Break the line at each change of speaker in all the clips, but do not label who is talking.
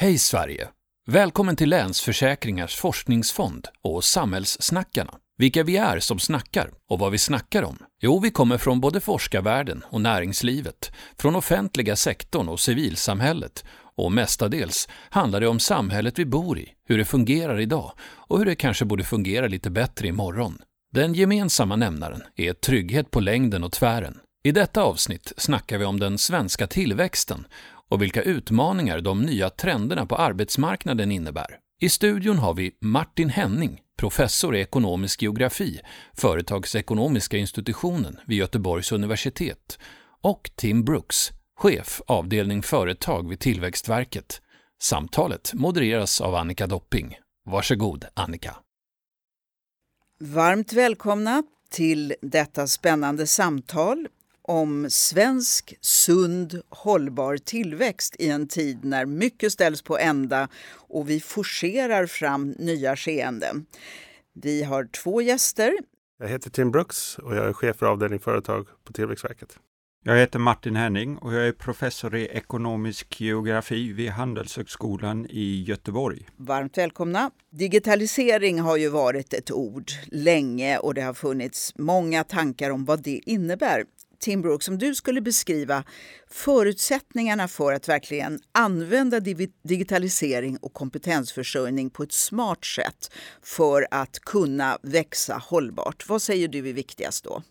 Hej Sverige! Välkommen till Länsförsäkringars forskningsfond och Samhällssnackarna. Vilka vi är som snackar och vad vi snackar om? Jo, vi kommer från både forskarvärlden och näringslivet, från offentliga sektorn och civilsamhället och mestadels handlar det om samhället vi bor i, hur det fungerar idag och hur det kanske borde fungera lite bättre imorgon. Den gemensamma nämnaren är trygghet på längden och tvären. I detta avsnitt snackar vi om den svenska tillväxten och vilka utmaningar de nya trenderna på arbetsmarknaden innebär. I studion har vi Martin Henning, professor i ekonomisk geografi, Företagsekonomiska institutionen vid Göteborgs universitet, och Tim Brooks, chef avdelning företag vid Tillväxtverket. Samtalet modereras av Annika Dopping. Varsågod Annika.
Varmt välkomna till detta spännande samtal om svensk sund hållbar tillväxt i en tid när mycket ställs på ända och vi forcerar fram nya skeenden. Vi har två gäster.
Jag heter Tim Brooks och jag är chef för avdelning företag på Tillväxtverket.
Jag heter Martin Henning och jag är professor i ekonomisk geografi vid Handelshögskolan i Göteborg.
Varmt välkomna! Digitalisering har ju varit ett ord länge och det har funnits många tankar om vad det innebär. Tim Brooks, om du skulle beskriva förutsättningarna för att verkligen använda digitalisering och kompetensförsörjning på ett smart sätt för att kunna växa hållbart. Vad säger du är viktigast då?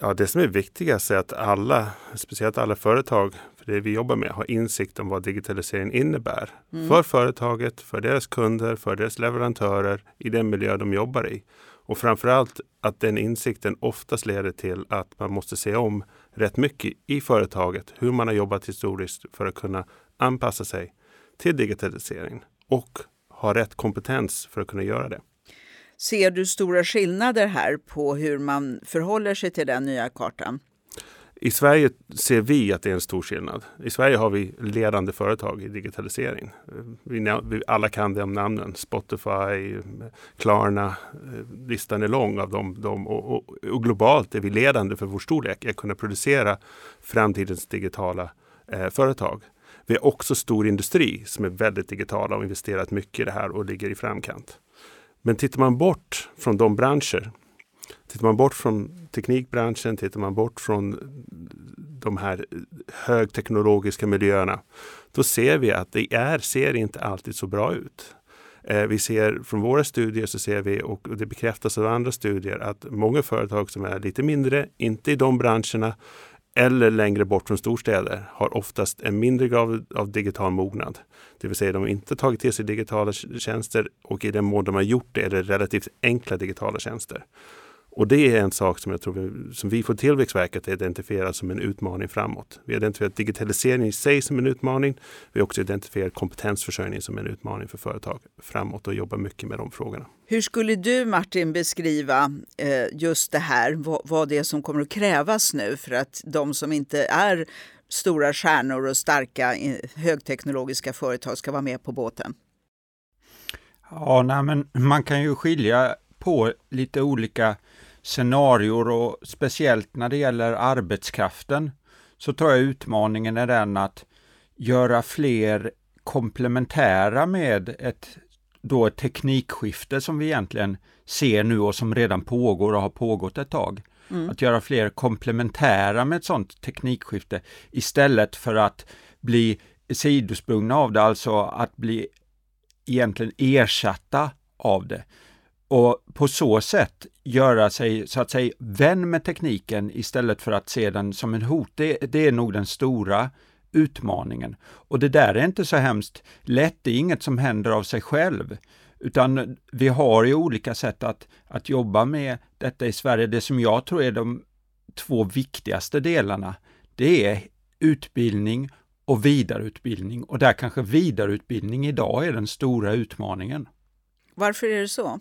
Ja, det som är viktigast är att alla, speciellt alla företag, för det vi jobbar med, har insikt om vad digitalisering innebär. Mm. För företaget, för deras kunder, för deras leverantörer, i den miljö de jobbar i. Och framförallt att den insikten oftast leder till att man måste se om rätt mycket i företaget, hur man har jobbat historiskt för att kunna anpassa sig till digitaliseringen och ha rätt kompetens för att kunna göra det.
Ser du stora skillnader här på hur man förhåller sig till den nya kartan?
I Sverige ser vi att det är en stor skillnad. I Sverige har vi ledande företag i digitalisering. Eh, vi, alla kan de namnen. Spotify, Klarna. Eh, listan är lång av dem. dem och, och, och, globalt är vi ledande för vår storlek att kunna producera framtidens digitala eh, företag. Vi har också stor industri som är väldigt digitala och investerat mycket i det här och ligger i framkant. Men tittar man bort från de branscher Tittar man bort från teknikbranschen, tittar man bort från de här högteknologiska miljöerna, då ser vi att det är, ser inte alltid så bra ut. Eh, vi ser från våra studier så ser vi, och det bekräftas av andra studier, att många företag som är lite mindre, inte i de branscherna, eller längre bort från storstäder har oftast en mindre grad av digital mognad. Det vill säga de har inte tagit till sig digitala tjänster och i den mån de har gjort det är det relativt enkla digitala tjänster. Och det är en sak som jag tror vi, som vi får Tillväxtverket identifiera som en utmaning framåt. Vi har identifierat digitalisering i sig som en utmaning. Vi har också identifierat kompetensförsörjning som en utmaning för företag framåt och jobbar mycket med de frågorna.
Hur skulle du Martin beskriva eh, just det här, vad det är som kommer att krävas nu för att de som inte är stora stjärnor och starka högteknologiska företag ska vara med på båten?
Ja, nej, men man kan ju skilja på lite olika scenarior och speciellt när det gäller arbetskraften så tror jag utmaningen är den att göra fler komplementära med ett, då ett teknikskifte som vi egentligen ser nu och som redan pågår och har pågått ett tag. Mm. Att göra fler komplementära med ett sådant teknikskifte istället för att bli sidosprungna av det, alltså att bli egentligen ersatta av det och på så sätt göra sig så att säga vän med tekniken istället för att se den som en hot. Det, det, är nog den stora utmaningen. Och det där är inte så hemskt lätt, det är inget som händer av sig själv. Utan vi har ju olika sätt att, att jobba med detta i Sverige. Det som jag tror är de två viktigaste delarna, det är utbildning och vidareutbildning. Och där kanske vidareutbildning idag är den stora utmaningen.
Varför är det så?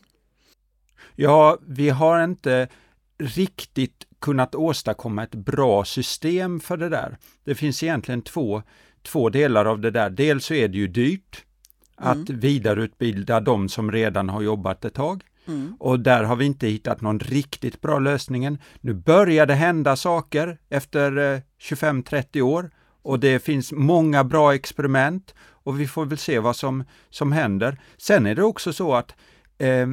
Ja, vi har inte riktigt kunnat åstadkomma ett bra system för det där. Det finns egentligen två, två delar av det där. Dels så är det ju dyrt mm. att vidareutbilda de som redan har jobbat ett tag. Mm. Och där har vi inte hittat någon riktigt bra lösning. Nu börjar det hända saker efter 25-30 eh, år och det finns många bra experiment och vi får väl se vad som, som händer. Sen är det också så att eh,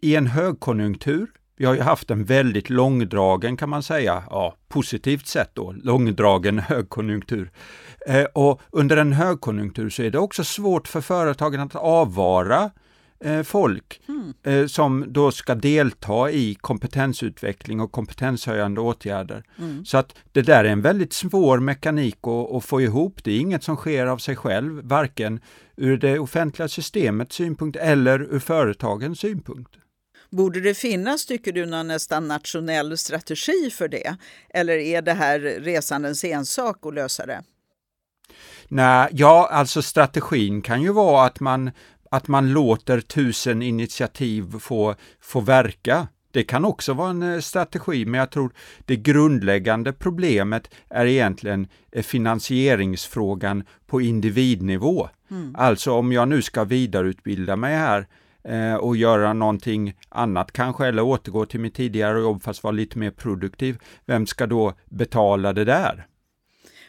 i en högkonjunktur vi har ju haft en väldigt långdragen kan man säga, ja, positivt sett då, långdragen högkonjunktur. Eh, och under en högkonjunktur så är det också svårt för företagen att avvara eh, folk mm. eh, som då ska delta i kompetensutveckling och kompetenshöjande åtgärder. Mm. Så att det där är en väldigt svår mekanik att, att, få ihop. Det är inget som sker av sig själv, varken ur det offentliga systemets synpunkt eller ur företagens synpunkt.
Borde det finnas, tycker du, någon nästan nationell strategi för det? Eller är det här resandens ensak att lösa det?
Nej, ja, alltså strategin kan ju vara att man, att man låter tusen initiativ få, få verka. Det kan också vara en eh, strategi, men jag tror det grundläggande problemet är egentligen eh, finansieringsfrågan på individnivå. Mm. Alltså om jag nu ska vidareutbilda mig här Eh, och göra någonting annat kanske, eller återgå till mitt tidigare jobb fast vara lite mer produktiv. Vem ska då betala det där?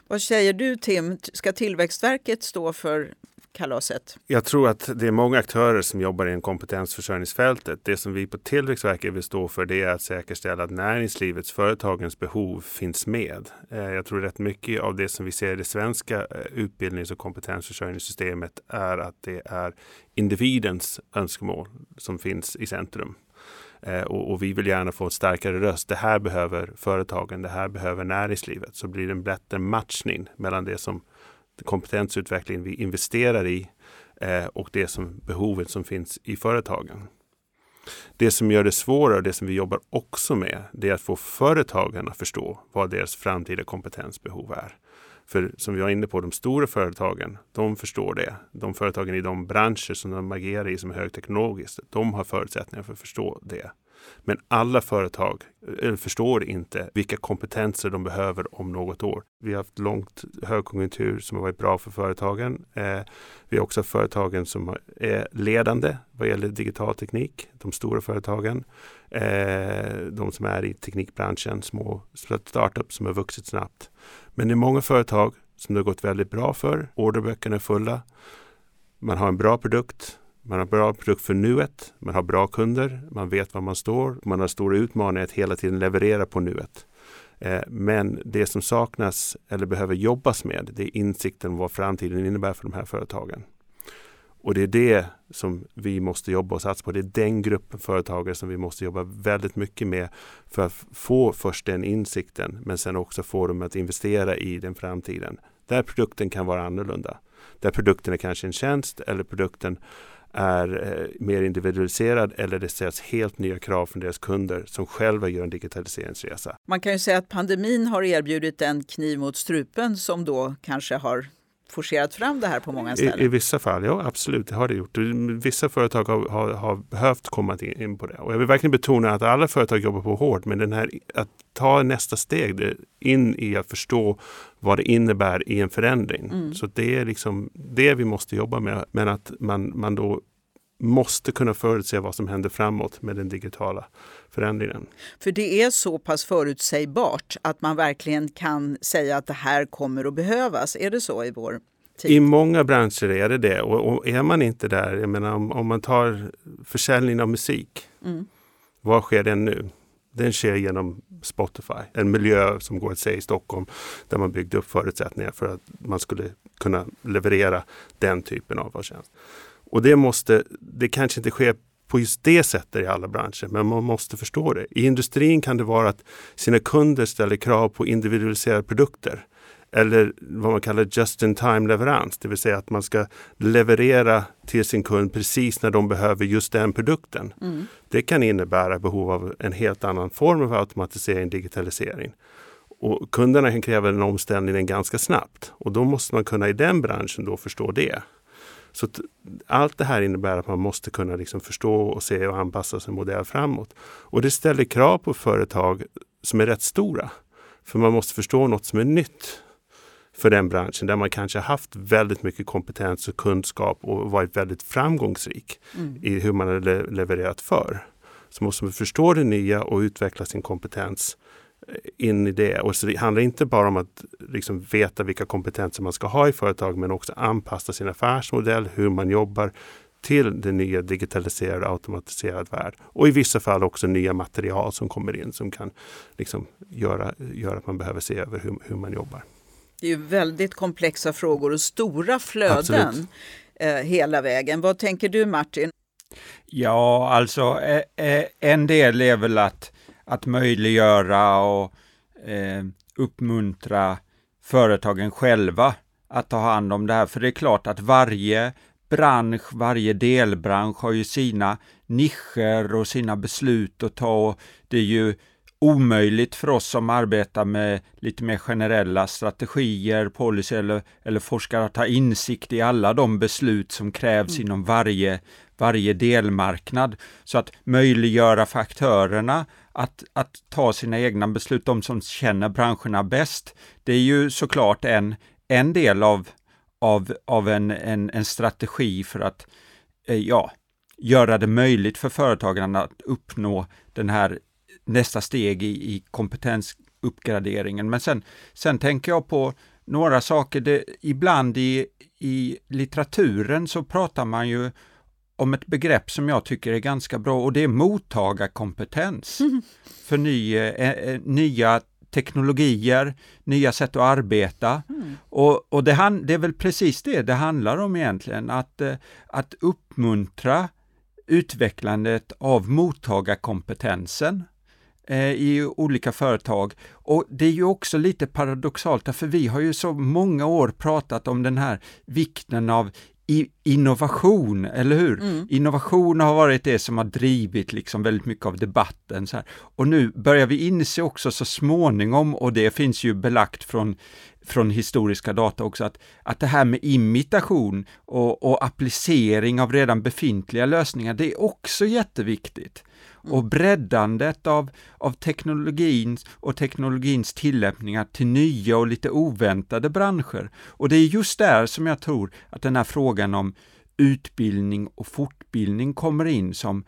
Vad säger du Tim, ska Tillväxtverket stå för kalaset?
Jag tror att det är många aktörer som jobbar i kompetensförsörjningsfältet. Det som vi på Tillväxtverket vill stå för det är att säkerställa att näringslivets, företagens behov finns med. Eh, jag tror rätt mycket av det som vi ser i det svenska eh, utbildnings och kompetensförsörjningssystemet är att det är individens önskemål som finns i centrum. Eh, och, och, vi vill gärna få en starkare röst. Det här behöver företagen, det här behöver näringslivet. Så blir det en bättre matchning mellan det som kompetensutveckling vi investerar i eh, och det som behovet som finns i företagen. Det som gör det svårare, det som vi jobbar också med, det är att få företagen att förstå vad deras framtida kompetensbehov är. För som vi var inne på, de stora företagen, de förstår det. De företagen i de branscher som de agerar i som är högteknologiskt, de har förutsättningar för att förstå det. Men alla företag eh, förstår inte vilka kompetenser de behöver om något år. Vi har haft långt högkonjunktur som har varit bra för företagen. Eh, vi har också företagen som är ledande vad gäller digital teknik, de stora företagen. Eh, de som är i teknikbranschen, små startups som har vuxit snabbt. Men det är många företag som det har gått väldigt bra för. Orderböckerna är fulla. Man har en bra produkt. Man har bra produkt för nuet. Man har bra kunder. Man vet var man står. Man har stora utmaningar att hela tiden leverera på nuet. Eh, men det som saknas eller behöver jobbas med, det är insikten om vad framtiden innebär för de här företagen. Och det är det som vi måste jobba och satsa på. Det är den gruppen företagare som vi måste jobba väldigt mycket med för att få först den insikten men sen också få dem att investera i den framtiden. Där produkten kan vara annorlunda. Där produkten är kanske en tjänst eller produkten är eh, mer individualiserad eller det ställs helt nya krav från deras kunder som själva gör en digitaliseringsresa.
Man kan ju säga att pandemin har erbjudit en kniv mot strupen som då kanske har forcerat fram det här på många ställen?
I, I, vissa fall, ja absolut, det har det gjort. Vissa företag har, har, har behövt komma in på det. Och jag vill verkligen betona att alla företag jobbar på hårt, men den här, att ta nästa steg in i att förstå vad det innebär i en förändring. Mm. Så det är liksom det vi måste jobba med. Men att man, man då måste kunna förutse vad som händer framåt med den digitala förändringen.
För det är så pass förutsägbart att man verkligen kan säga att det här kommer att behövas. Är det så i vår tid?
I många branscher är det det och, och är man inte där, jag menar om, om man tar försäljning av musik. Mm. Var sker den nu? Den sker genom Spotify, en miljö som går att se i Stockholm där man byggde upp förutsättningar för att man skulle kunna leverera den typen av tjänst. Och det måste, det kanske inte sker på just det sättet i alla branscher, men man måste förstå det. I industrin kan det vara att sina kunder ställer krav på individualiserade produkter eller vad man kallar just in time leverans, det vill säga att man ska leverera till sin kund precis när de behöver just den produkten. Mm. Det kan innebära behov av en helt annan form av automatisering, digitalisering. Och kunderna kan kräva den omställningen ganska snabbt och då måste man kunna i den branschen då förstå det. Så allt det här innebär att man måste kunna liksom förstå och se och anpassa sin modell framåt. Och det ställer krav på företag som är rätt stora. För man måste förstå något som är nytt för den branschen där man kanske haft väldigt mycket kompetens och kunskap och varit väldigt framgångsrik mm. i hur man har le levererat för. Så måste man förstå det nya och utveckla sin kompetens in i det. Och så det handlar inte bara om att liksom veta vilka kompetenser man ska ha i företag men också anpassa sin affärsmodell, hur man jobbar till den nya digitaliserade automatiserad värld. Och i vissa fall också nya material som kommer in som kan liksom göra, göra att man behöver se över hur, hur man jobbar.
Det är ju väldigt komplexa frågor och stora flöden eh, hela vägen. Vad tänker du Martin?
Ja, alltså eh, en del är väl att, att möjliggöra och eh, uppmuntra företagen själva att ta hand om det här. För det är klart att varje bransch, varje delbransch har ju sina nischer och sina beslut att ta. Det är ju omöjligt för oss som arbetar med lite mer generella strategier, policy eller, eller forskare att ha insikt i alla de beslut som krävs mm. inom varje, varje delmarknad. Så att möjliggöra för aktörerna att, att ta sina egna beslut, de som känner branscherna bäst, det är ju såklart en, en del av, av, av en, en, en strategi för att eh, ja, göra det möjligt för företagen att uppnå den här nästa steg i, i kompetensuppgraderingen. Men sen, sen tänker jag på några saker. Det, ibland i, i litteraturen så pratar man ju om ett begrepp som jag tycker är ganska bra och det är mottagarkompetens. Mm. För ny, eh, eh, nya teknologier, nya sätt att arbeta. Mm. Och, och det, han, det är väl precis det det handlar om egentligen, att, eh, att uppmuntra utvecklandet av mottagarkompetensen eh, i olika företag. Och det är ju också lite paradoxalt, för vi har ju så många år pratat om den här vikten av innovation, eller hur? Mm. Innovation har varit det som har drivit liksom väldigt mycket av debatten. Så här. Och nu börjar vi inse också så småningom, och det finns ju belagt från, från historiska data också, att, att det här med imitation och, och applicering av redan befintliga lösningar, det är också jätteviktigt Mm. och breddandet av, av teknologin och teknologins tillämpningar till nya och lite oväntade branscher. Och det är just där som jag tror att den här frågan om utbildning och fortbildning kommer in som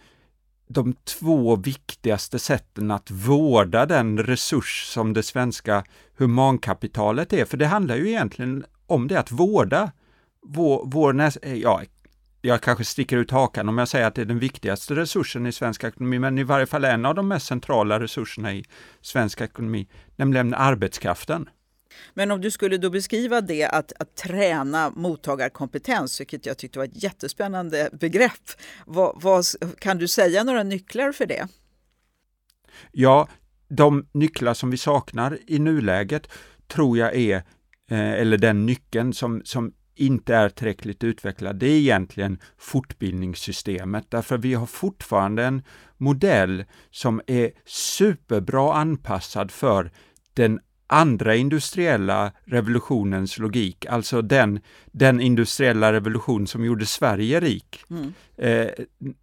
de två viktigaste sätten att vårda den resurs som det svenska humankapitalet är. För det handlar ju egentligen om det att vårda vår, vår ja, jag kanske sticker ut hakan om jag säger att det är den viktigaste resursen i svensk ekonomi, men i varje fall en av de mest centrala resurserna i svensk ekonomi, nämligen arbetskraften.
Men om du skulle då beskriva det att, att träna mottagarkompetens, vilket jag tyckte var ett jättespännande begrepp, vad, vad, kan du säga några nycklar för det?
Ja, de nycklar som vi saknar i nuläget tror jag är, eh, eller den nyckeln som, som inte är tillräckligt utvecklad, det är egentligen fortbildningssystemet, därför vi har fortfarande en modell som är superbra anpassad för den andra industriella revolutionens logik, alltså den, den industriella revolution som gjorde Sverige rik. Mm. Eh,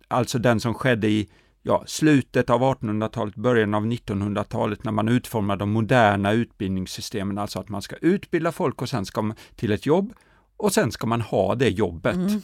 alltså den som skedde i ja, slutet av 1800-talet, början av 1900-talet när man utformade de moderna utbildningssystemen, alltså att man ska utbilda folk och sen ska man till ett jobb och sen ska man ha det jobbet. Mm.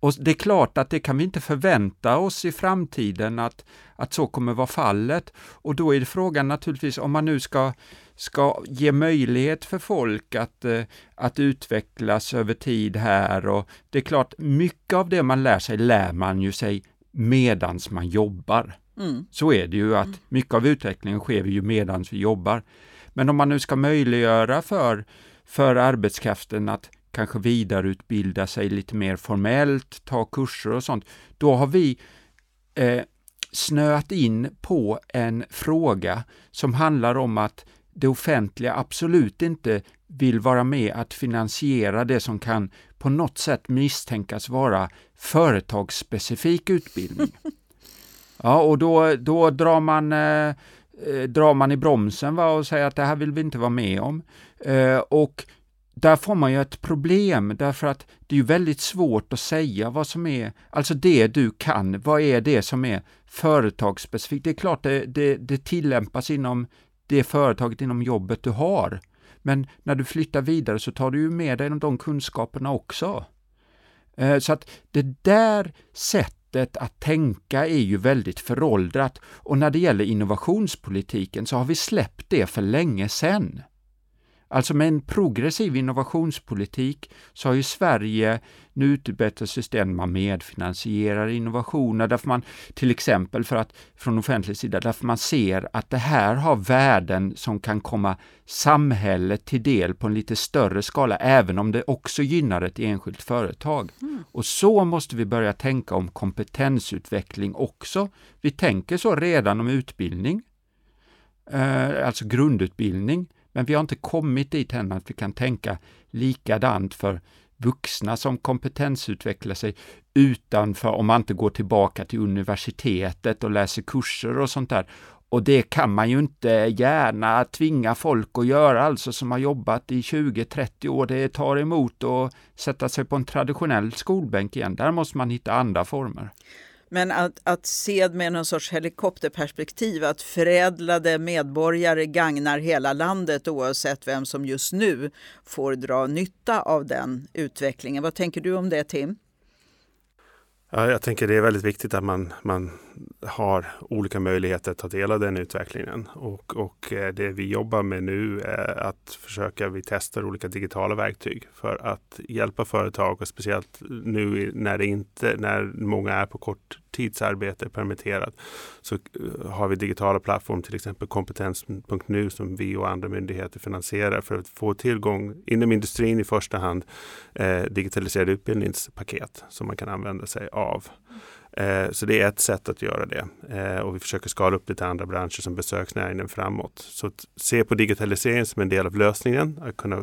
Och det är klart att det kan vi inte förvänta oss i framtiden att, att så kommer vara fallet. Och då är det frågan naturligtvis om man nu ska, ska ge möjlighet för folk att, eh, att utvecklas över tid här och det är klart, mycket av det man lär sig lär man ju sig medans man jobbar. Mm. Så är det ju att mm. mycket av utvecklingen sker ju medans vi jobbar. Men om man nu ska möjliggöra för, för arbetskraften att kanske vidareutbilda sig lite mer formellt, ta kurser och sånt, då har vi eh, snöat in på en fråga som handlar om att det offentliga absolut inte vill vara med att finansiera det som kan på något sätt misstänkas vara företagsspecifik utbildning. Ja, och då, då drar, man, eh, eh, drar man i bromsen va, och säger att det här vill vi inte vara med om. Eh, och där får man ju ett problem därför att det är ju väldigt svårt att säga vad som är, alltså det du kan, vad är det som är företagsspecifikt? Det är klart det, det, det tillämpas inom det företaget, inom jobbet du har. Men när du flyttar vidare så tar du ju med dig de kunskaperna också. Eh, så att det där sättet sättet att tänka är ju väldigt föråldrat och när det gäller innovationspolitiken så har vi släppt det för länge sedan. Alltså med en progressiv innovationspolitik så har ju Sverige nu utvecklat system man medfinansierar innovationer, därför man till exempel för att från offentlig sida, därför man ser att det här har värden som kan komma samhället till del på en lite större skala, även om det också gynnar ett enskilt företag. Mm. Och så måste vi börja tänka om kompetensutveckling också. Vi tänker så redan om utbildning, eh, alltså grundutbildning. Men vi har inte kommit dit än att vi kan tänka likadant för vuxna som kompetensutvecklar sig utanför, om man inte går tillbaka till universitetet och läser kurser och sånt där. Och det kan man ju inte gärna tvinga folk att göra, alltså som har jobbat i 20-30 år. Det tar emot att sätta sig på en traditionell skolbänk igen. Där måste man hitta andra former.
Men att, att se med någon sorts helikopterperspektiv att förädlade medborgare gagnar hela landet oavsett vem som just nu får dra nytta av den utvecklingen. Vad tänker du om det Tim?
Ja, jag tänker det är väldigt viktigt att man, man har olika möjligheter att ta del av den utvecklingen. Och, och eh, det vi jobbar med nu är att försöka, vi testar olika digitala verktyg för att hjälpa företag och speciellt nu när det inte, när många är på kort tidsarbete permitterat så eh, har vi digitala plattformar, till exempel kompetens.nu som vi och andra myndigheter finansierar för att få tillgång inom industrin i första hand eh, digitaliserade utbildningspaket som man kan använda sig av. Eh, så det är ett sätt att göra det. Eh, och vi försöker skala upp det till andra branscher som besöksnäringen framåt. Så att se på digitalisering som en del av lösningen, att kunna eh,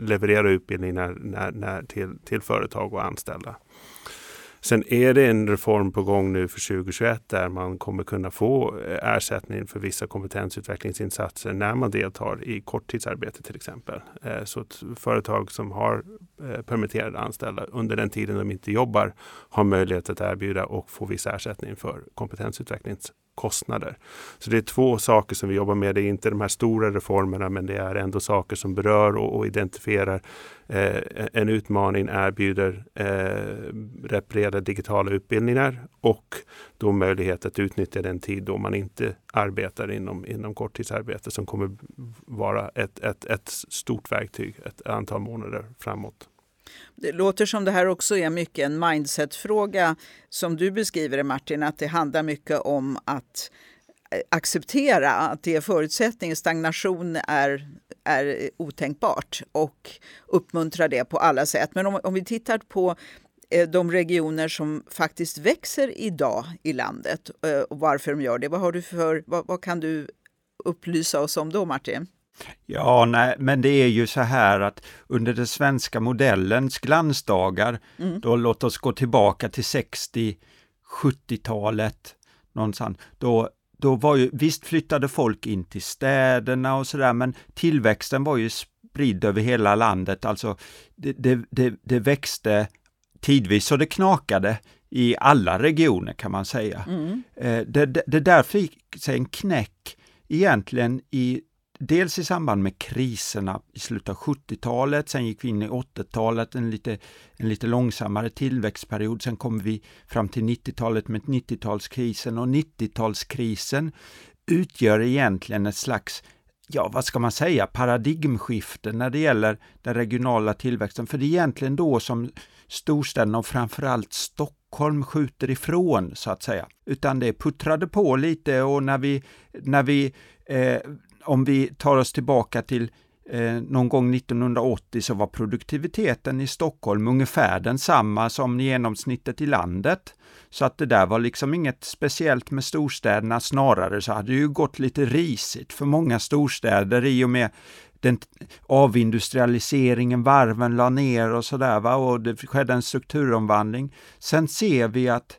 leverera utbildning när, när, när till, till företag och anställda. Sen är det en reform på gång nu för 2021 där man kommer kunna få eh, ersättning för vissa kompetensutvecklingsinsatser när man deltar i korttidsarbete till exempel. Eh, så att företag som har eh, permitterade anställda under den tiden de inte jobbar har möjlighet att erbjuda och få viss ersättning för kompetensutvecklings kostnader. Så det är två saker som vi jobbar med. Det är inte de här stora reformerna men det är ändå saker som berör och, och identifierar eh, en utmaning, erbjuder eh, reparerade digitala utbildningar och då möjlighet att utnyttja den tid då man inte arbetar inom, inom korttidsarbete som kommer vara ett, ett, ett stort verktyg ett antal månader framåt.
Det låter som det här också är mycket en mindset-fråga som du beskriver det Martin, att det handlar mycket om att eh, acceptera att det är förutsättningen. Stagnation är, är otänkbart och uppmuntra det på alla sätt. Men om, om vi tittar på eh, de regioner som faktiskt växer idag i landet eh, och varför de gör det. Vad, har du för, vad, vad kan du upplysa oss om då Martin?
Ja, nej, men det är ju så här att under den svenska modellens glansdagar, mm. då låt oss gå tillbaka till 60, 70-talet någonstans, då då var ju, visst flyttade folk in till städerna och sådär, men tillväxten var ju spridd över hela landet, alltså det, det, det, det växte tidvis så det knakade i alla regioner kan man säga. Mm. Eh, det, det, det där fick sig en knäck egentligen i dels i samband med kriserna i slutet av 70-talet, sen gick vi in i 80-talet, en lite, en lite långsammare tillväxtperiod, sen kom vi fram till 90-talet med 90-talskrisen och 90-talskrisen utgör egentligen ett slags ja, vad ska man säga, paradigmskifte när det gäller den regionala tillväxten. För det är egentligen då som storstäderna och framförallt Stockholm skjuter ifrån, så att säga. Utan det puttrade på lite och när vi, när vi eh, om vi tar oss tillbaka till eh, någon gång 1980 så var produktiviteten i Stockholm ungefär densamma som genomsnittet i landet. Så att det där var liksom inget speciellt med storstäderna, snarare så hade det ju gått lite risigt för många storstäder i och med den avindustrialiseringen, varven la ner och sådär och det skedde en strukturomvandling. Sen ser vi att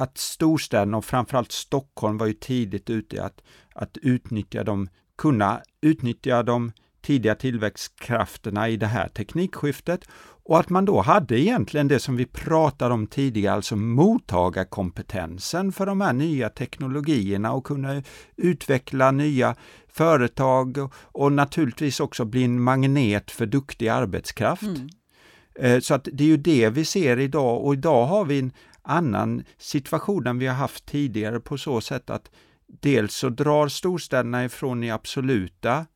att storstäderna och framförallt Stockholm var ju tidigt ute att, att utnyttja de kunna utnyttja de tidiga tillväxtkrafterna i det här teknikskiftet och att man då hade egentligen det som vi pratade om tidigare, alltså mottagarkompetensen för de här nya teknologierna och kunna utveckla nya företag och, naturligtvis också bli en magnet för duktig arbetskraft. Mm. Eh, så att det är ju det vi ser idag och idag har vi en annan situation än vi har haft tidigare på så sätt att dels så drar storstäderna ifrån i absoluta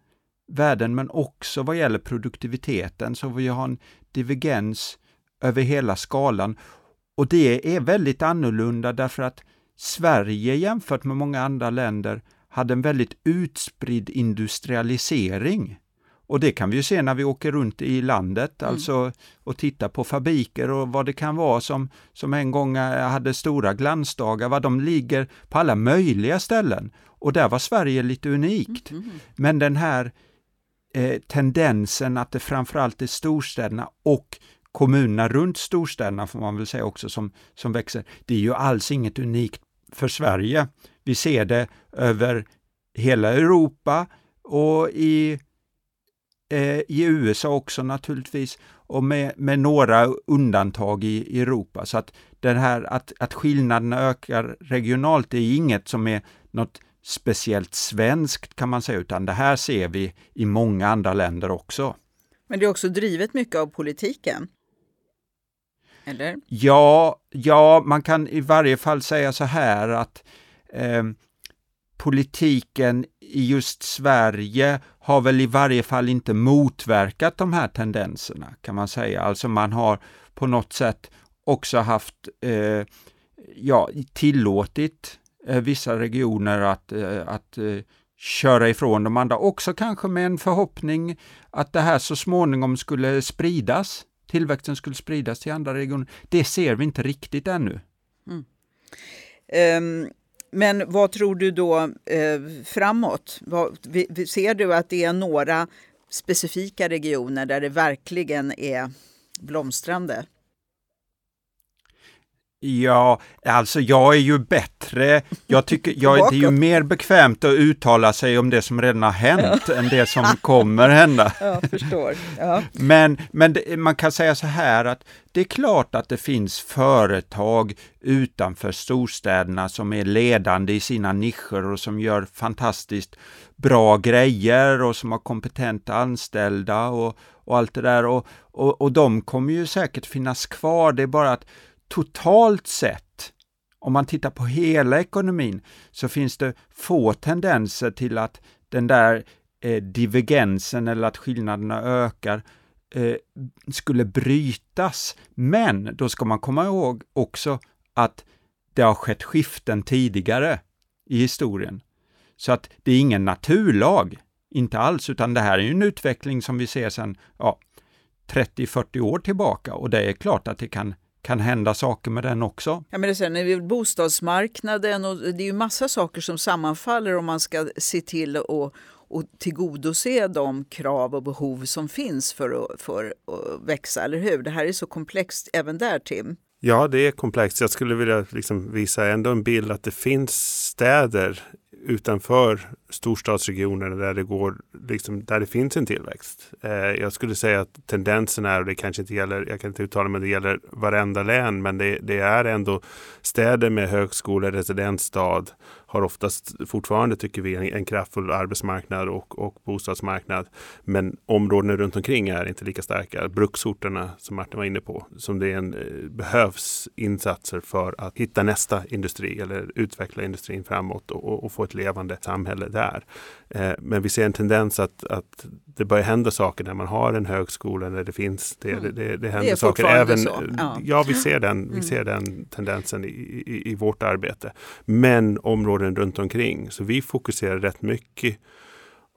värden men också vad gäller produktiviteten så vi har en divergens över hela skalan. Och det är väldigt annorlunda därför att Sverige jämfört med många andra länder hade en väldigt utspridd industrialisering. Och det kan vi ju se när vi åker runt i landet, mm. alltså och tittar på fabriker och vad det kan vara som, som en gång eh, hade stora glansdagar, vad de ligger på alla möjliga ställen. Och där var Sverige lite unikt. Mm. Men den här eh, tendensen att det framförallt är storstäderna och kommunerna runt storstäderna, får man väl säga också, som, som växer, det är ju alls inget unikt för Sverige. Vi ser det över hela Europa och i, eh, i USA också naturligtvis och med, med några undantag i, i Europa. Så att det här att, att skillnaderna ökar regionalt är inget som är något speciellt svenskt kan man säga, utan det här ser vi i många andra länder också.
Men det är också drivet mycket av politiken. Eller?
Ja, ja, man kan i varje fall säga så här att eh, politiken i just Sverige har väl i varje fall inte motverkat de här tendenserna kan man säga. Alltså man har på något sätt också haft, eh, ja, tillåtit eh, vissa regioner att, eh, att eh, köra ifrån de andra, också kanske med en förhoppning att det här så småningom skulle spridas tillväxten skulle spridas till andra regioner. Det ser vi inte riktigt ännu. Mm.
Um, men vad tror du då eh, framåt? Vad, vi, ser du att det är några specifika regioner där det verkligen är blomstrande?
Ja, alltså jag är ju bättre. Jag tycker, jag, det är ju mer bekvämt att uttala sig om det som redan har hänt än det som kommer hända.
Ja, förstår. Ja.
Men, men det, man kan säga så här att det är klart att det finns företag utanför storstäderna som är ledande i sina nischer och som gör fantastiskt bra grejer och som har kompetenta anställda och, och allt det där. Och, och, och de kommer ju säkert finnas kvar. Det är bara att totalt sett, om man tittar på hela ekonomin, så finns det få tendenser till att den där eh, divergensen eller att skillnaderna ökar eh, skulle brytas. Men då ska man komma ihåg också att det har skett skiften tidigare i historien. Så att det är ingen naturlag, inte alls, utan det här är en utveckling som vi ser sedan ja, 30-40 år tillbaka och det är klart att det kan kan hända saker med den också.
Ja, men det är bostadsmarknaden och det är ju massa saker som sammanfaller om man ska se till att och tillgodose de krav och behov som finns för att, för att växa, eller hur? Det här är så komplext även där, Tim.
Ja, det är komplext. Jag skulle vilja liksom visa ändå en bild att det finns städer utanför storstadsregionerna där det, går, liksom, där det finns en tillväxt. Eh, jag skulle säga att tendensen är, och det kanske inte gäller, jag kan inte uttala mig, det gäller varenda län, men det, det är ändå städer med högskola, residensstad har oftast fortfarande, tycker vi, en, en kraftfull arbetsmarknad och, och bostadsmarknad. Men områdena runt omkring är inte lika starka. Bruksorterna, som Martin var inne på, som det en, eh, behövs insatser för att hitta nästa industri eller utveckla industrin framåt och, och, få ett levande samhälle där. Eh, men vi ser en tendens att, att det börjar hända saker när man har en högskola, när det finns, det, mm. det, det händer det saker. Även, ja. ja. vi ser den, mm. vi ser den tendensen i, i, i, vårt arbete. Men områden runt omkring, så vi fokuserar rätt mycket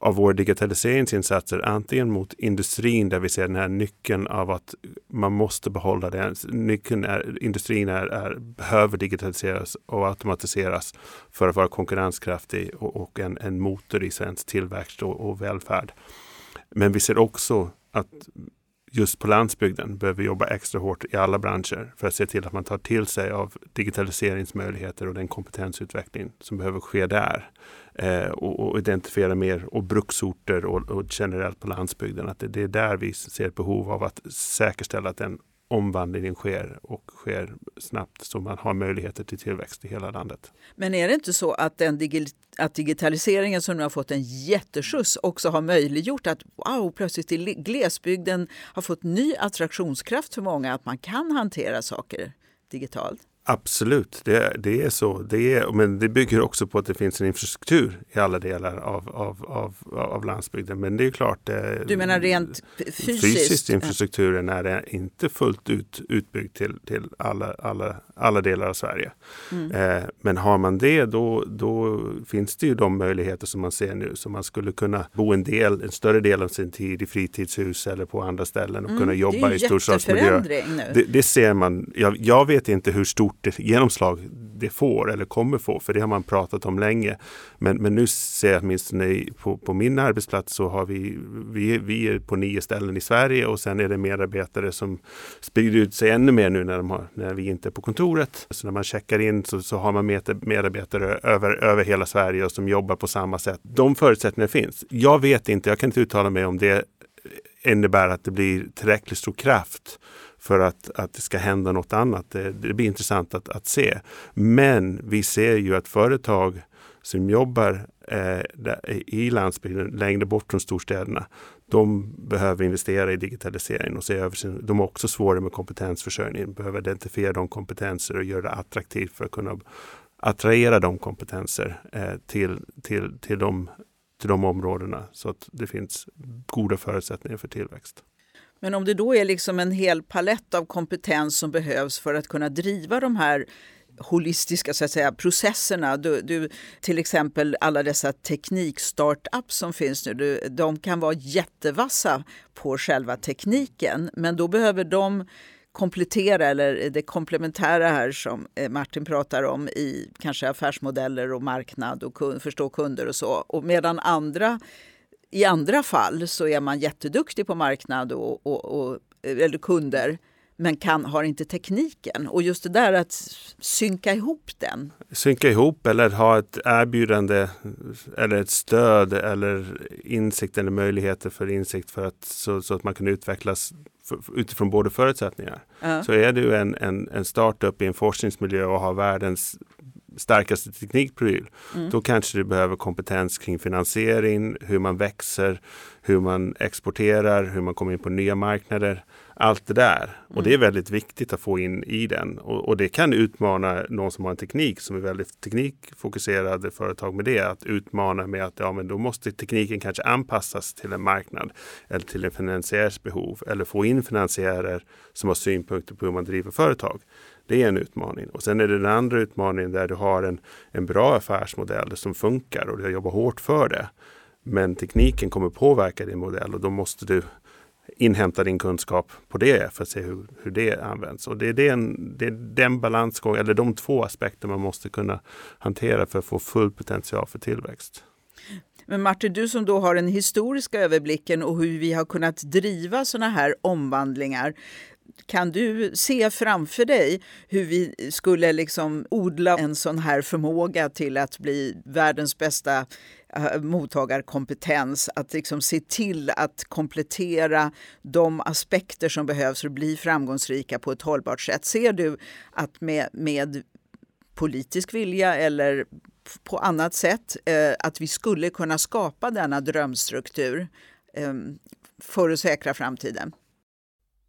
av våra digitaliseringsinsatser antingen mot industrin där vi ser den här nyckeln av att man måste behålla den. Nyckeln är, industrin är, är, behöver digitaliseras och automatiseras för att vara konkurrenskraftig och, och en, en, motor i svensk tillväxt och, och välfärd. Men vi ser också att just på landsbygden behöver jobba extra hårt i alla branscher för att se till att man tar till sig av digitaliseringsmöjligheter och den kompetensutveckling som behöver ske där. Eh, och, och, identifiera mer och bruksorter och, och generellt på landsbygden. Att det, det, är där vi ser ett behov av att säkerställa att den omvandlingen sker och sker snabbt så man har möjligheter till tillväxt i hela landet.
Men är det inte så att, den digi att digitaliseringen som nu har fått en jätteskjuts också har möjliggjort att wow, plötsligt i glesbygden har fått ny attraktionskraft för många, att man kan hantera saker digitalt?
Absolut, det, det är så. Det är, men det bygger också på att det finns en infrastruktur i alla delar av, av, av, av landsbygden. Men det är klart. Det,
du menar rent fysiskt?
Fysiskt infrastrukturen är inte fullt ut utbyggd till, till alla, alla, alla delar av Sverige. Mm. Eh, men har man det då, då finns det ju de möjligheter som man ser nu. Så man skulle kunna bo en del, en större del av sin tid i fritidshus eller på andra ställen och mm. kunna jobba i storstadsmiljö. Det, det ser man. Jag, jag vet inte hur stort stort genomslag det får eller kommer få, för det har man pratat om länge. Men, men nu ser jag åtminstone på, på min arbetsplats så har vi, vi, vi är på nio ställen i Sverige och sen är det medarbetare som sprider ut sig ännu mer nu när, de har, när vi inte är på kontoret. Så när man checkar in så, så har man medarbetare över, över hela Sverige och som jobbar på samma sätt. De förutsättningarna finns. Jag vet inte, jag kan inte uttala mig om det innebär att det blir tillräckligt stor kraft för att, att det ska hända något annat. Det, det blir intressant att, att, se. Men vi ser ju att företag som jobbar eh, i landsbygden längre bort från storstäderna, de behöver investera i digitalisering och se över sin, de har också svårare med kompetensförsörjning, behöver identifiera de kompetenser och göra det attraktivt för att kunna attrahera de kompetenser eh, till, till, till, de, till de områdena så att det finns goda förutsättningar för tillväxt.
Men om det då är liksom en hel palett av kompetens som behövs för att kunna driva de här holistiska så att säga, processerna. Du, du, till exempel alla dessa teknikstartups som finns nu, du, de kan vara jättevassa på själva tekniken men då behöver de komplettera eller det komplementära här som eh, Martin pratar om i kanske affärsmodeller och marknad och kund, förstå kunder och så. Och medan andra i andra fall så är man jätteduktig på marknad och, och, och eller kunder men kan, har inte tekniken. Och just det där att synka ihop den.
Synka ihop eller ha ett erbjudande eller ett stöd eller insikt eller möjligheter för insikt för att, så, så att man kan utvecklas för, utifrån både förutsättningar. Ja. Så är du en, en, en startup i en forskningsmiljö och har världens starkaste teknikpryl. Mm. Då kanske du behöver kompetens kring finansiering, hur man växer, hur man exporterar, hur man kommer in på nya marknader. Allt det där. Mm. Och det är väldigt viktigt att få in i den. Och, och, det kan utmana någon som har en teknik som är väldigt teknikfokuserade företag med det. Att utmana med att ja, men då måste tekniken kanske anpassas till en marknad eller till en finansiärs behov eller få in finansiärer som har synpunkter på hur man driver företag. Det är en utmaning. Och sen är det den andra utmaningen där du har en, en bra affärsmodell som funkar och du jobbar hårt för det. Men tekniken kommer påverka din modell och då måste du inhämta din kunskap på det för att se hur, hur det används. Och det är den, det är den balansgång, eller de två aspekter man måste kunna hantera för att få full potential för tillväxt.
Men Martin, du som då har den historiska överblicken och hur vi har kunnat driva sådana här omvandlingar kan du se framför dig hur vi skulle liksom odla en sån här förmåga till att bli världens bästa eh, mottagarkompetens? Att liksom se till att komplettera de aspekter som behövs för att bli framgångsrika på ett hållbart sätt. Ser du att med, med politisk vilja eller på annat sätt eh, att vi skulle kunna skapa denna drömstruktur eh, för att säkra framtiden?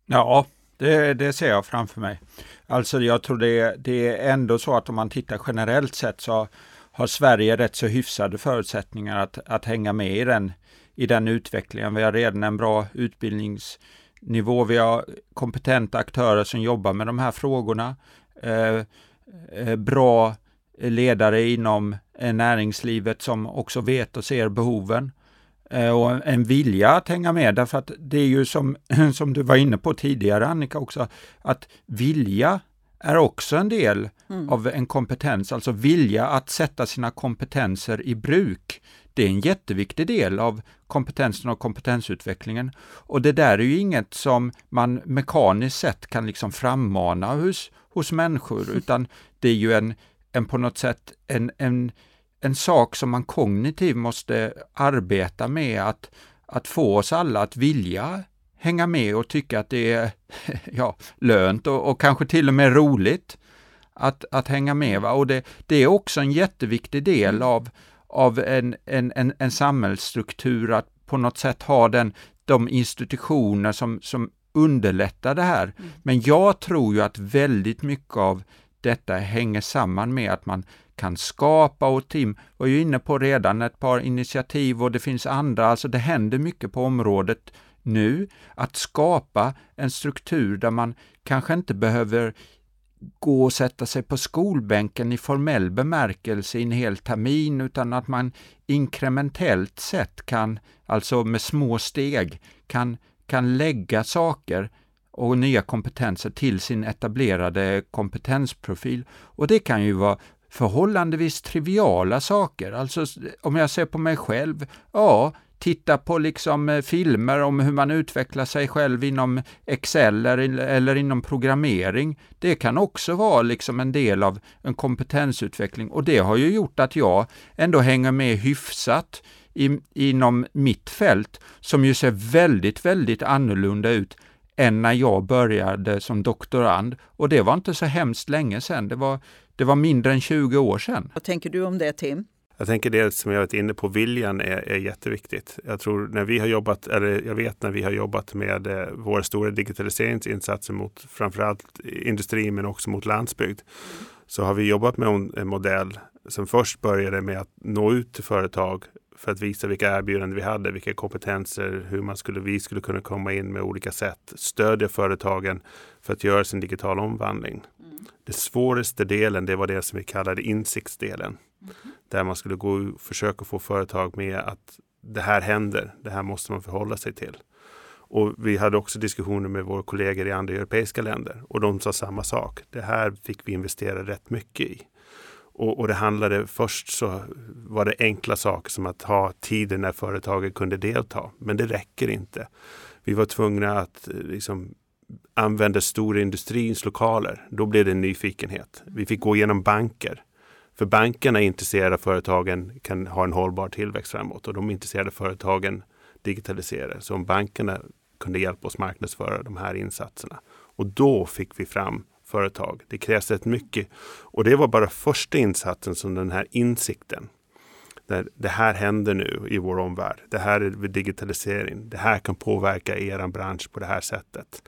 Ja, det, det, ser jag framför mig. Alltså jag tror det, det är ändå så att om man tittar generellt sett så har Sverige rätt så hyfsade förutsättningar att, att hänga med i den, i den utvecklingen. Vi har redan en bra utbildningsnivå. Vi har kompetenta aktörer som jobbar med de här frågorna. Eh, eh, bra ledare inom eh, näringslivet som också vet och ser behoven. Eh, och en vilja att hänga med, därför att det är ju som, som du var inne på tidigare Annika också, att vilja är också en del mm. av en kompetens, alltså vilja att sätta sina kompetenser i bruk. Det är en jätteviktig del av kompetensen och kompetensutvecklingen. Och det där är ju inget som man mekaniskt sett kan liksom frammana hos, hos människor, utan det är ju en, en på något sätt en, en en sak som man kognitivt måste arbeta med att, att få oss alla att vilja hänga med och tycka att det är ja, lönt och, och kanske till och med roligt att, att hänga med. Va? Och det, det är också en jätteviktig del mm. av, av en, en, en, en samhällsstruktur att på något sätt ha den, de institutioner som, som underlättar det här. Mm. Men jag tror ju att väldigt mycket av detta hänger samman med att man kan skapa och Tim var ju inne på redan ett par initiativ och det finns andra, alltså det händer mycket på området nu, att skapa en struktur där man kanske inte behöver gå och sätta sig på skolbänken i formell bemärkelse i en hel termin, utan att man inkrementellt sett kan, alltså med små steg, kan, kan lägga saker och nya kompetenser till sin etablerade kompetensprofil. Och det kan ju vara förhållandevis triviala saker. Alltså om jag ser på mig själv, ja, titta på liksom eh, filmer om hur man utvecklar sig själv inom Excel eller, eller inom programmering. Det kan också vara liksom en del av en kompetensutveckling och det har ju gjort att jag ändå hänger med hyfsat i, inom mitt fält som ju ser väldigt, väldigt annorlunda ut än när jag började som doktorand. Och det var inte så hemskt länge sedan, det var, det var mindre än 20 år sedan.
Vad tänker du om det Tim?
Jag tänker det som jag varit inne på, viljan är, är jätteviktigt. Jag tror när vi har jobbat, eller jag vet när vi har jobbat med eh, våra stora digitaliseringsinsatser mot framförallt industri men också mot landsbygd. Så har vi jobbat med en modell som först började med att nå ut till företag för att visa vilka erbjudanden vi hade, vilka kompetenser, hur man skulle, vi skulle kunna komma in med olika sätt, stödja företagen för att göra sin digitala omvandling. Mm. Det svåraste delen, det var det som vi kallade insiktsdelen. Mm. Där man skulle gå och försöka få företag med att det här händer, det här måste man förhålla sig till. Och vi hade också diskussioner med våra kollegor i andra europeiska länder och de sa samma sak. Det här fick vi investera rätt mycket i. Och, och, det handlade först så var det enkla saker som att ha tider när företaget kunde delta. Men det räcker inte. Vi var tvungna att eh, liksom, använda storindustrins lokaler. Då blev det en nyfikenhet. Vi fick gå igenom banker. För bankerna är intresserade av företagen kan ha en hållbar tillväxt framåt och de är intresserade av företagen digitalisera. Så om bankerna kunde hjälpa oss marknadsföra de här insatserna. Och då fick vi fram företag. Det krävs rätt mycket. Och det var bara första insatsen som den här insikten. Där det här händer nu i vår omvärld. Det här är digitalisering. Det här kan påverka er bransch på det här sättet.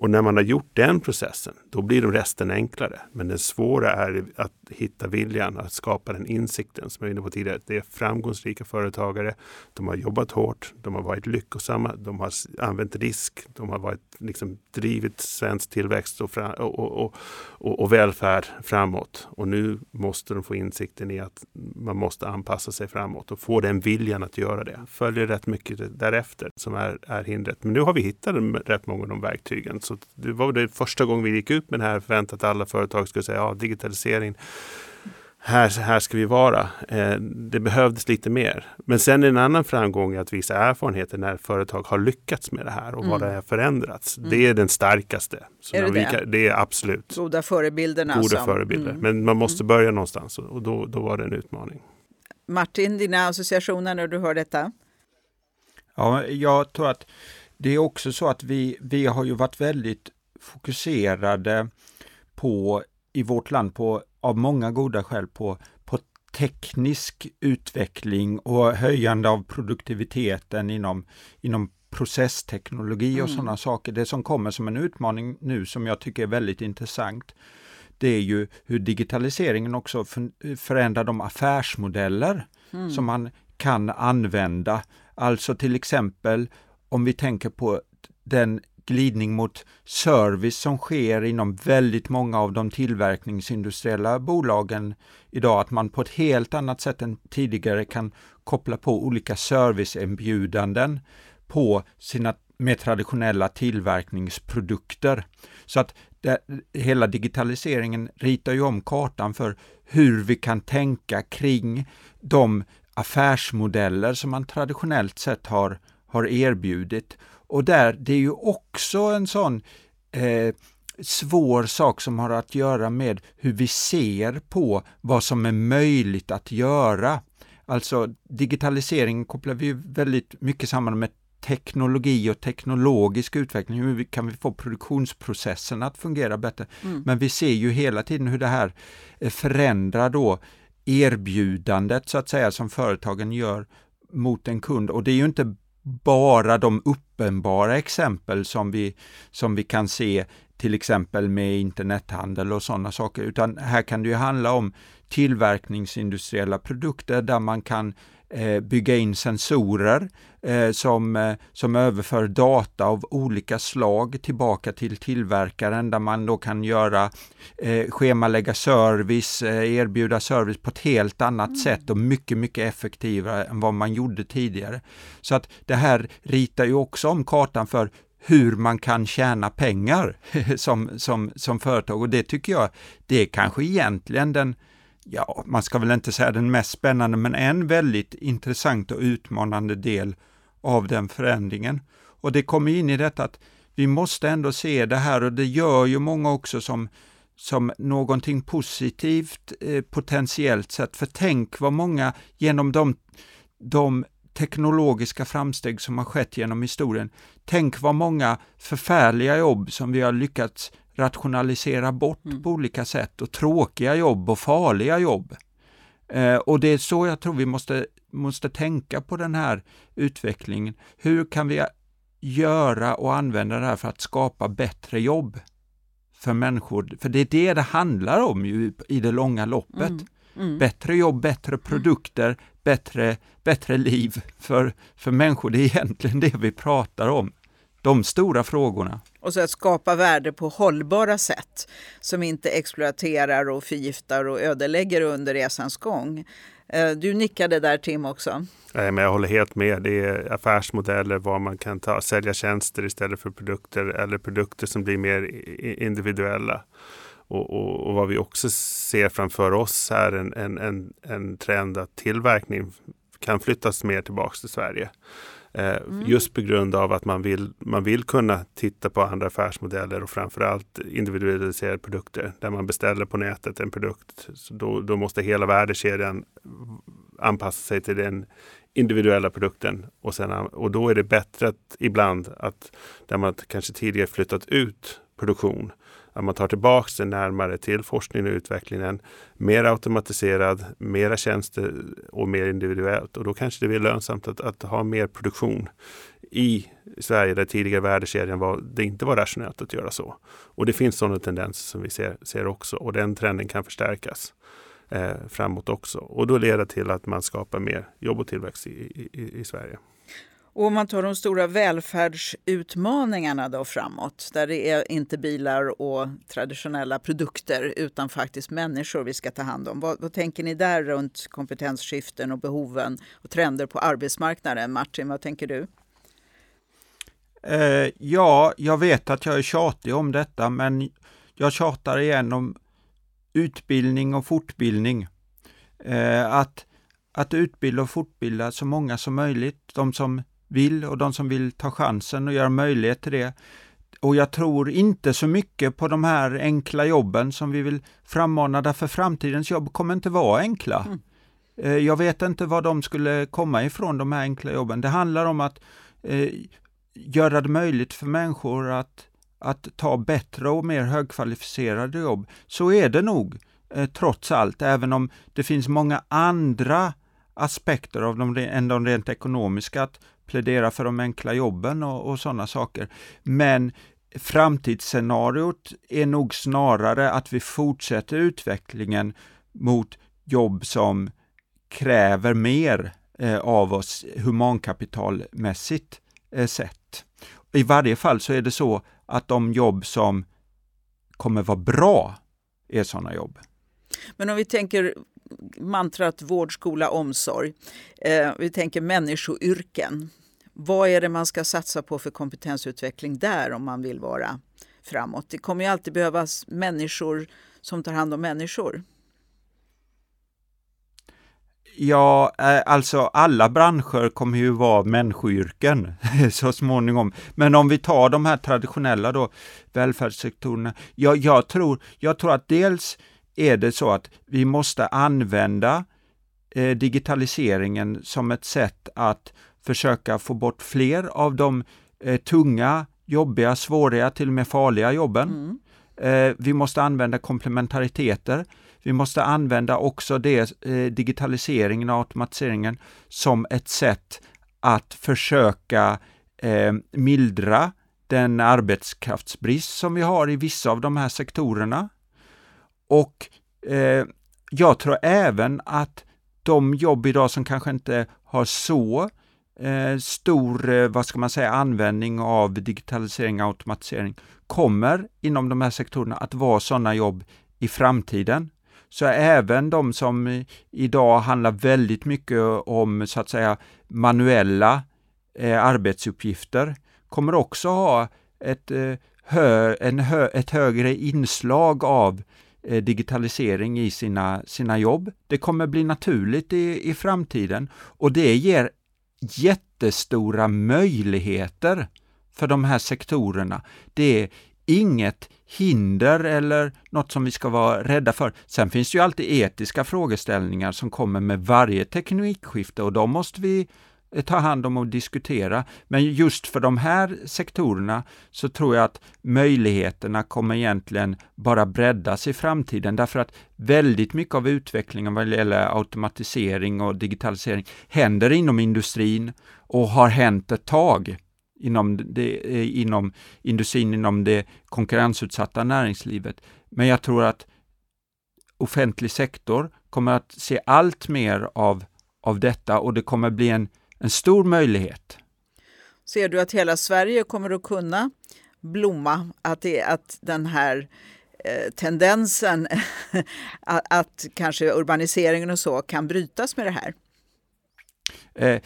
Och när man har gjort den processen, då blir de resten enklare. Men det svåra är att hitta viljan, att skapa den insikten som jag var inne på tidigare. Det är framgångsrika företagare. De har jobbat hårt, de har varit lyckosamma, de har använt risk, de har varit, liksom, drivit svensk tillväxt och, fram, och, och, och, och, välfärd framåt. Och nu måste de få insikten i att man måste anpassa sig framåt och få den viljan att göra det. Följer rätt mycket därefter som är, är hindret. Men nu har vi hittat rätt många av de verktygen så det var det första gången vi gick ut med det här förväntat att alla företag skulle säga ja, digitalisering här, här ska vi vara. Eh, det behövdes lite mer. Men sen är en annan framgång att visa erfarenheter när företag har lyckats med det här och mm. vad det har förändrats. Mm. Det är den starkaste. Så
är det,
vi,
det?
det? är absolut.
Goda förebilderna.
Goda
som,
förebilder. Mm. Men man måste mm. börja någonstans och då, då var det en utmaning.
Martin, dina associationer när du hör detta?
Ja, jag tror att det är också så att vi, vi har ju varit väldigt fokuserade på i vårt land på, av många goda skäl på, på teknisk utveckling och höjande av produktiviteten inom, inom processteknologi och mm. sådana saker. Det som kommer som en utmaning nu som jag tycker är väldigt intressant, det är ju hur digitaliseringen också förändrar de affärsmodeller mm. som man kan använda. Alltså till exempel om vi tänker på den glidning mot service som sker inom väldigt många av de tillverkningsindustriella bolagen idag, att man på ett helt annat sätt än tidigare kan koppla på olika serviceinbjudanden på sina mer traditionella tillverkningsprodukter. Så att det, hela digitaliseringen ritar ju om kartan för hur vi kan tänka kring de affärsmodeller som man traditionellt sett har har erbjudit. Och där, det är ju också en sån eh, svår sak som har att göra med hur vi ser på vad som är möjligt att göra. Alltså digitalisering kopplar vi väldigt mycket samman med teknologi och teknologisk utveckling. Hur kan vi få produktionsprocessen att fungera bättre? Mm. Men vi ser ju hela tiden hur det här eh, förändrar då erbjudandet så att säga som företagen gör mot en kund och det är ju inte bara de uppenbara exempel som vi, som vi kan se till exempel med internethandel och sådana saker, utan här kan det ju handla om tillverkningsindustriella produkter där man kan eh, bygga in sensorer eh, som, eh, som överför data av olika slag tillbaka till tillverkaren där man då kan göra schemalägga service, erbjuda service på ett helt annat mm. sätt och mycket, mycket effektivare än vad man gjorde tidigare. Så att det här ritar ju också om kartan för hur man kan tjäna pengar som, som, som företag och det tycker jag, det är kanske egentligen den ja, man ska väl inte säga den mest spännande, men en väldigt intressant och utmanande del av den förändringen. Och det kommer in i detta att vi måste ändå se det här och det gör ju många också som, som någonting positivt eh, potentiellt sett. För tänk vad många genom de, de teknologiska framsteg som har skett genom historien, tänk vad många förfärliga jobb som vi har lyckats rationalisera bort mm. på olika sätt och tråkiga jobb och farliga jobb. Eh, och det är så jag tror vi måste, måste tänka på den här utvecklingen. Hur kan vi göra och använda det här för att skapa bättre jobb för människor? För det är det det handlar om ju i det långa loppet. Mm. Mm. Bättre jobb, bättre mm. produkter, bättre, bättre liv för, för människor. Det är egentligen det vi pratar om. De stora frågorna.
Och så att skapa värde på hållbara sätt som inte exploaterar och förgiftar och ödelägger under resans gång. Eh, du nickade där Tim också.
Nej, men jag håller helt med. Det är affärsmodeller var man kan ta, sälja tjänster istället för produkter eller produkter som blir mer individuella. Och, och, och vad vi också ser framför oss är en, en, en, en trend att tillverkning kan flyttas mer tillbaks till Sverige. Mm. Eh, just på grund av att man vill, man vill kunna titta på andra affärsmodeller och framförallt individualiserade produkter. Där man beställer på nätet en produkt, så då, då måste hela värdekedjan anpassa sig till den individuella produkten. Och, sen, och då är det bättre att ibland att där man kanske tidigare flyttat ut produktion att man tar tillbaks det närmare till forskningen och utvecklingen. Mer automatiserad, mera tjänster och mer individuellt. Och då kanske det blir lönsamt att, att ha mer produktion i Sverige där tidigare värdekedjan var, det inte var rationellt att göra så. Och det finns sådana tendenser som vi ser, ser också och den trenden kan förstärkas eh, framåt också. Och då leder det till att man skapar mer jobb och tillväxt i, i, i Sverige.
Och om man tar de stora välfärdsutmaningarna då framåt, där det är inte bilar och traditionella produkter utan faktiskt människor vi ska ta hand om. Vad, vad tänker ni där runt kompetensskiften och behoven och trender på arbetsmarknaden? Martin, vad tänker du?
Eh, ja, jag vet att jag är tjatig om detta, men jag tjatar igen om utbildning och fortbildning. Eh, att, att utbilda och fortbilda så många som möjligt, de som vill och de som vill ta chansen och göra möjlighet till det. Och jag tror inte så mycket på de här enkla jobben som vi vill frammana, därför framtidens jobb kommer inte vara enkla. Mm. Eh, jag vet inte var de skulle komma ifrån, de här enkla jobben. Det handlar om att eh, göra det möjligt för människor att, att ta bättre och mer högkvalificerade jobb. Så är det nog, eh, trots allt, även om det finns många andra aspekter av de, än de rent ekonomiska att plädera för de enkla jobben och, och sådana saker. Men framtidsscenariot är nog snarare att vi fortsätter utvecklingen mot jobb som kräver mer eh, av oss humankapitalmässigt eh, sett. I varje fall så är det så att de jobb som kommer vara bra är sådana jobb.
Men om vi tänker mantrat vård, skola, omsorg. Eh, vi tänker människoyrken. Vad är det man ska satsa på för kompetensutveckling där om man vill vara framåt? Det kommer ju alltid behövas människor som tar hand om människor.
Ja, eh, alltså alla branscher kommer ju vara människoyrken så småningom. Men om vi tar de här traditionella då, välfärdssektorerna. Ja, jag, tror, jag tror att dels är det så att vi måste använda eh, digitaliseringen som ett sätt att försöka få bort fler av de eh, tunga, jobbiga, svåra, till och med farliga jobben. Mm. Eh, vi måste använda komplementariteter. Vi måste använda också det, eh, digitaliseringen och automatiseringen som ett sätt att försöka eh, mildra den arbetskraftsbrist som vi har i vissa av de här sektorerna. Och eh, jag tror även att de jobb idag som kanske inte har så eh, stor, eh, vad ska man säga, användning av digitalisering och automatisering kommer inom de här sektorerna att vara sådana jobb i framtiden. Så även de som idag handlar väldigt mycket om så att säga manuella eh, arbetsuppgifter kommer också ha ett, eh, hö, en hö, ett högre inslag av eh, Eh, digitalisering i sina, sina jobb. Det kommer bli naturligt i, i framtiden och det ger jättestora möjligheter för de här sektorerna. Det är inget hinder eller något som vi ska vara rädda för. Sen finns det ju alltid etiska frågeställningar som kommer med varje teknikskifte och de måste vi Eh, ta hand om och diskutera. Men just för de här sektorerna så tror jag att möjligheterna kommer egentligen bara breddas i framtiden därför att väldigt mycket av utvecklingen vad gäller automatisering och digitalisering händer inom industrin och har hänt ett tag inom, det, eh, inom industrin, inom det konkurrensutsatta näringslivet. Men jag tror att offentlig sektor kommer att se allt mer av, av detta och det kommer bli en, en stor möjlighet.
Ser du att hela Sverige kommer att kunna blomma? Att, det, att den här eh, tendensen att, att kanske urbaniseringen och så kan brytas med det här?
Eh,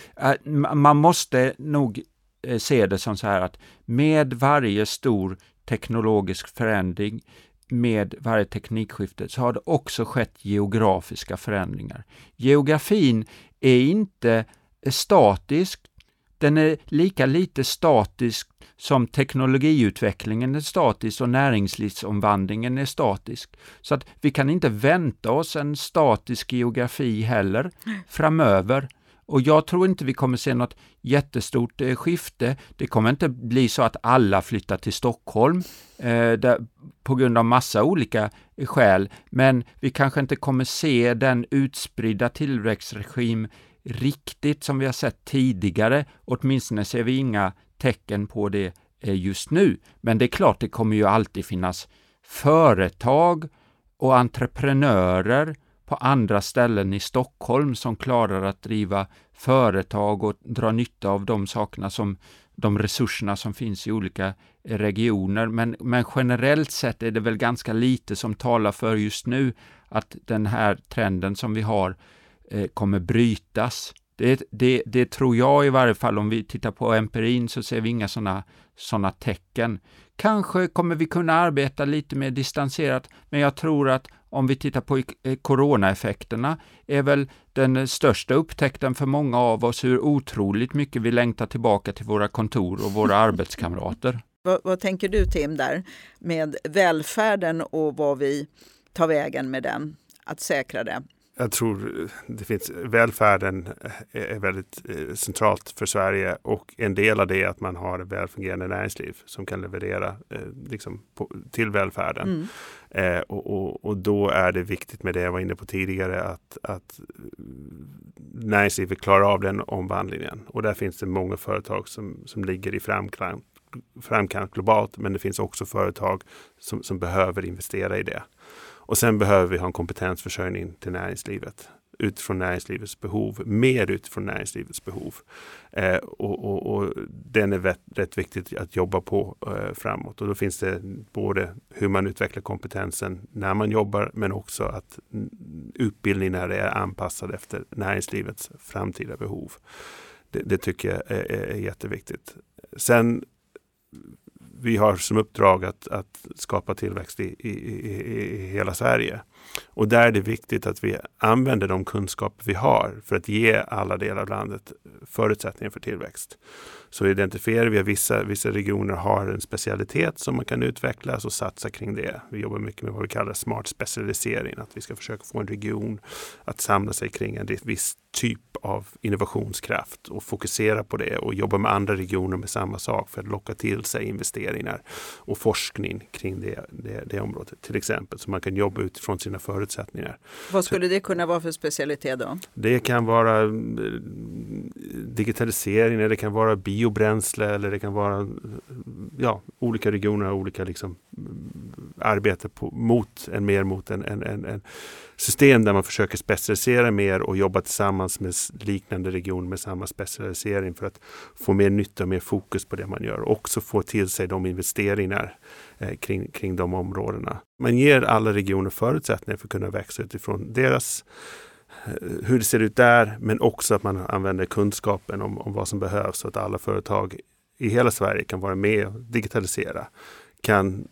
man måste nog Eh, se det som så här att med varje stor teknologisk förändring, med varje teknikskifte, så har det också skett geografiska förändringar. Geografin är inte statisk, den är lika lite statisk som teknologiutvecklingen är statisk och näringslivsomvandlingen är statisk. Så att vi kan inte vänta oss en statisk geografi heller framöver. Och jag tror inte vi kommer se något jättestort eh, skifte. Det kommer inte bli så att alla flyttar till Stockholm eh, där, på grund av massa olika skäl, men vi kanske inte kommer se den utspridda tillväxtregim riktigt som vi har sett tidigare. Åtminstone ser vi inga tecken på det eh, just nu. Men det är klart, det kommer ju alltid finnas företag och entreprenörer på andra ställen i Stockholm som klarar att driva företag och dra nytta av de sakerna som de resurserna som finns i olika eh, regioner. Men, men generellt sett är det väl ganska lite som talar för just nu att den här trenden som vi har eh, kommer brytas. Det, det, det, tror jag i varje fall, om vi tittar på empirin så ser vi inga sådana såna tecken. Kanske kommer vi kunna arbeta lite mer distanserat, men jag tror att om vi tittar på eh, coronaeffekterna, är väl den största upptäckten för många av oss hur otroligt mycket vi längtar tillbaka till våra kontor och våra arbetskamrater.
Vad, vad, tänker du Tim där med välfärden och vad vi tar vägen med den, att säkra det?
Jag tror det finns, välfärden är väldigt eh, centralt för Sverige och en del av det är att man har ett välfungerande näringsliv som kan leverera eh, liksom, till välfärden. Mm. Eh, och, och, och, då är det viktigt med det jag var inne på tidigare att, att näringslivet klarar av den omvandlingen. Och där finns det många företag som, som ligger i framkant, framkant globalt men det finns också företag som, som behöver investera i det. Och sen behöver vi ha en kompetensförsörjning till näringslivet utifrån näringslivets behov, mer utifrån näringslivets behov. Eh, och, och, och, den är rätt, rätt viktigt att jobba på eh, framåt. Och då finns det både hur man utvecklar kompetensen när man jobbar, men också att utbildningen är anpassad efter näringslivets framtida behov. Det, det tycker jag är, är jätteviktigt. Sen vi har som uppdrag att, att skapa tillväxt i, i, i, i, hela Sverige. Och där är det viktigt att vi använder de kunskaper vi har för att ge alla delar av landet förutsättningar för tillväxt. Så identifierar vi att vissa, vissa regioner har en specialitet som man kan utveckla och satsa kring det. Vi jobbar mycket med vad vi kallar smart specialisering, att vi ska försöka få en region att samla sig kring en viss typ av innovationskraft och fokusera på det och jobba med andra regioner med samma sak för att locka till sig investeringar och forskning kring det, det, det området till exempel. Så man kan jobba utifrån sin sina förutsättningar.
Vad skulle det kunna vara för specialitet då?
Det kan vara mm, digitalisering, det kan vara biobränsle eller det kan vara ja, olika regioner har olika liksom, arbete på, mot en mer mot en, en, en, en, system där man försöker specialisera mer och jobba tillsammans med liknande regioner med samma specialisering för att få mer nytta och mer fokus på det man gör och också få till sig de investeringar eh, kring, kring de områdena. Man ger alla regioner förutsättningar för att kunna växa utifrån deras eh, hur det ser ut där, men också att man använder kunskapen om, om vad som behövs så att alla företag i hela Sverige kan vara med och digitalisera. Kan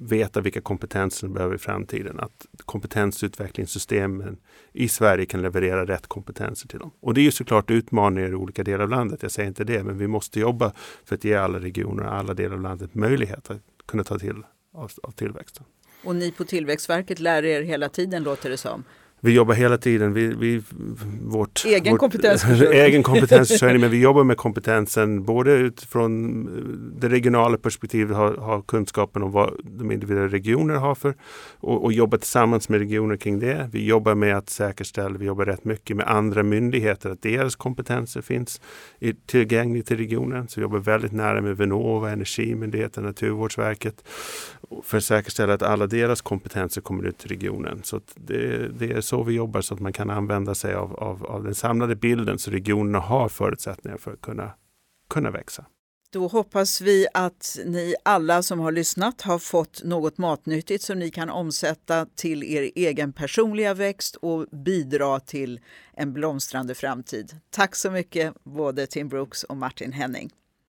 veta vilka kompetenser de behöver i framtiden. Att kompetensutvecklingssystemen i Sverige kan leverera rätt kompetenser till dem. Och det är ju såklart utmaningar i olika delar av landet. Jag säger inte det, men vi måste jobba för att ge alla regioner och alla delar av landet möjlighet att kunna ta till av, av tillväxten.
Och ni på Tillväxtverket lär er hela tiden låter det som.
Vi jobbar hela tiden, vi, vi, vårt,
egen,
vårt,
kompetensförsörjning.
egen kompetensförsörjning, men vi jobbar med kompetensen både utifrån det regionala perspektivet, ha, ha kunskapen om vad de individuella regionerna har för och, och jobba tillsammans med regioner kring det. Vi jobbar med att säkerställa, vi jobbar rätt mycket med andra myndigheter, att deras kompetenser finns tillgängliga till regionen. Så vi jobbar väldigt nära med Vinnova, Energimyndigheten, Naturvårdsverket för att säkerställa att alla deras kompetenser kommer ut till regionen. Så det, det är så vi jobbar så att man kan använda sig av, av, av den samlade bilden så regionerna har förutsättningar för att kunna, kunna växa.
Då hoppas vi att ni alla som har lyssnat har fått något matnyttigt som ni kan omsätta till er egen personliga växt och bidra till en blomstrande framtid. Tack så mycket både Tim Brooks och Martin Henning.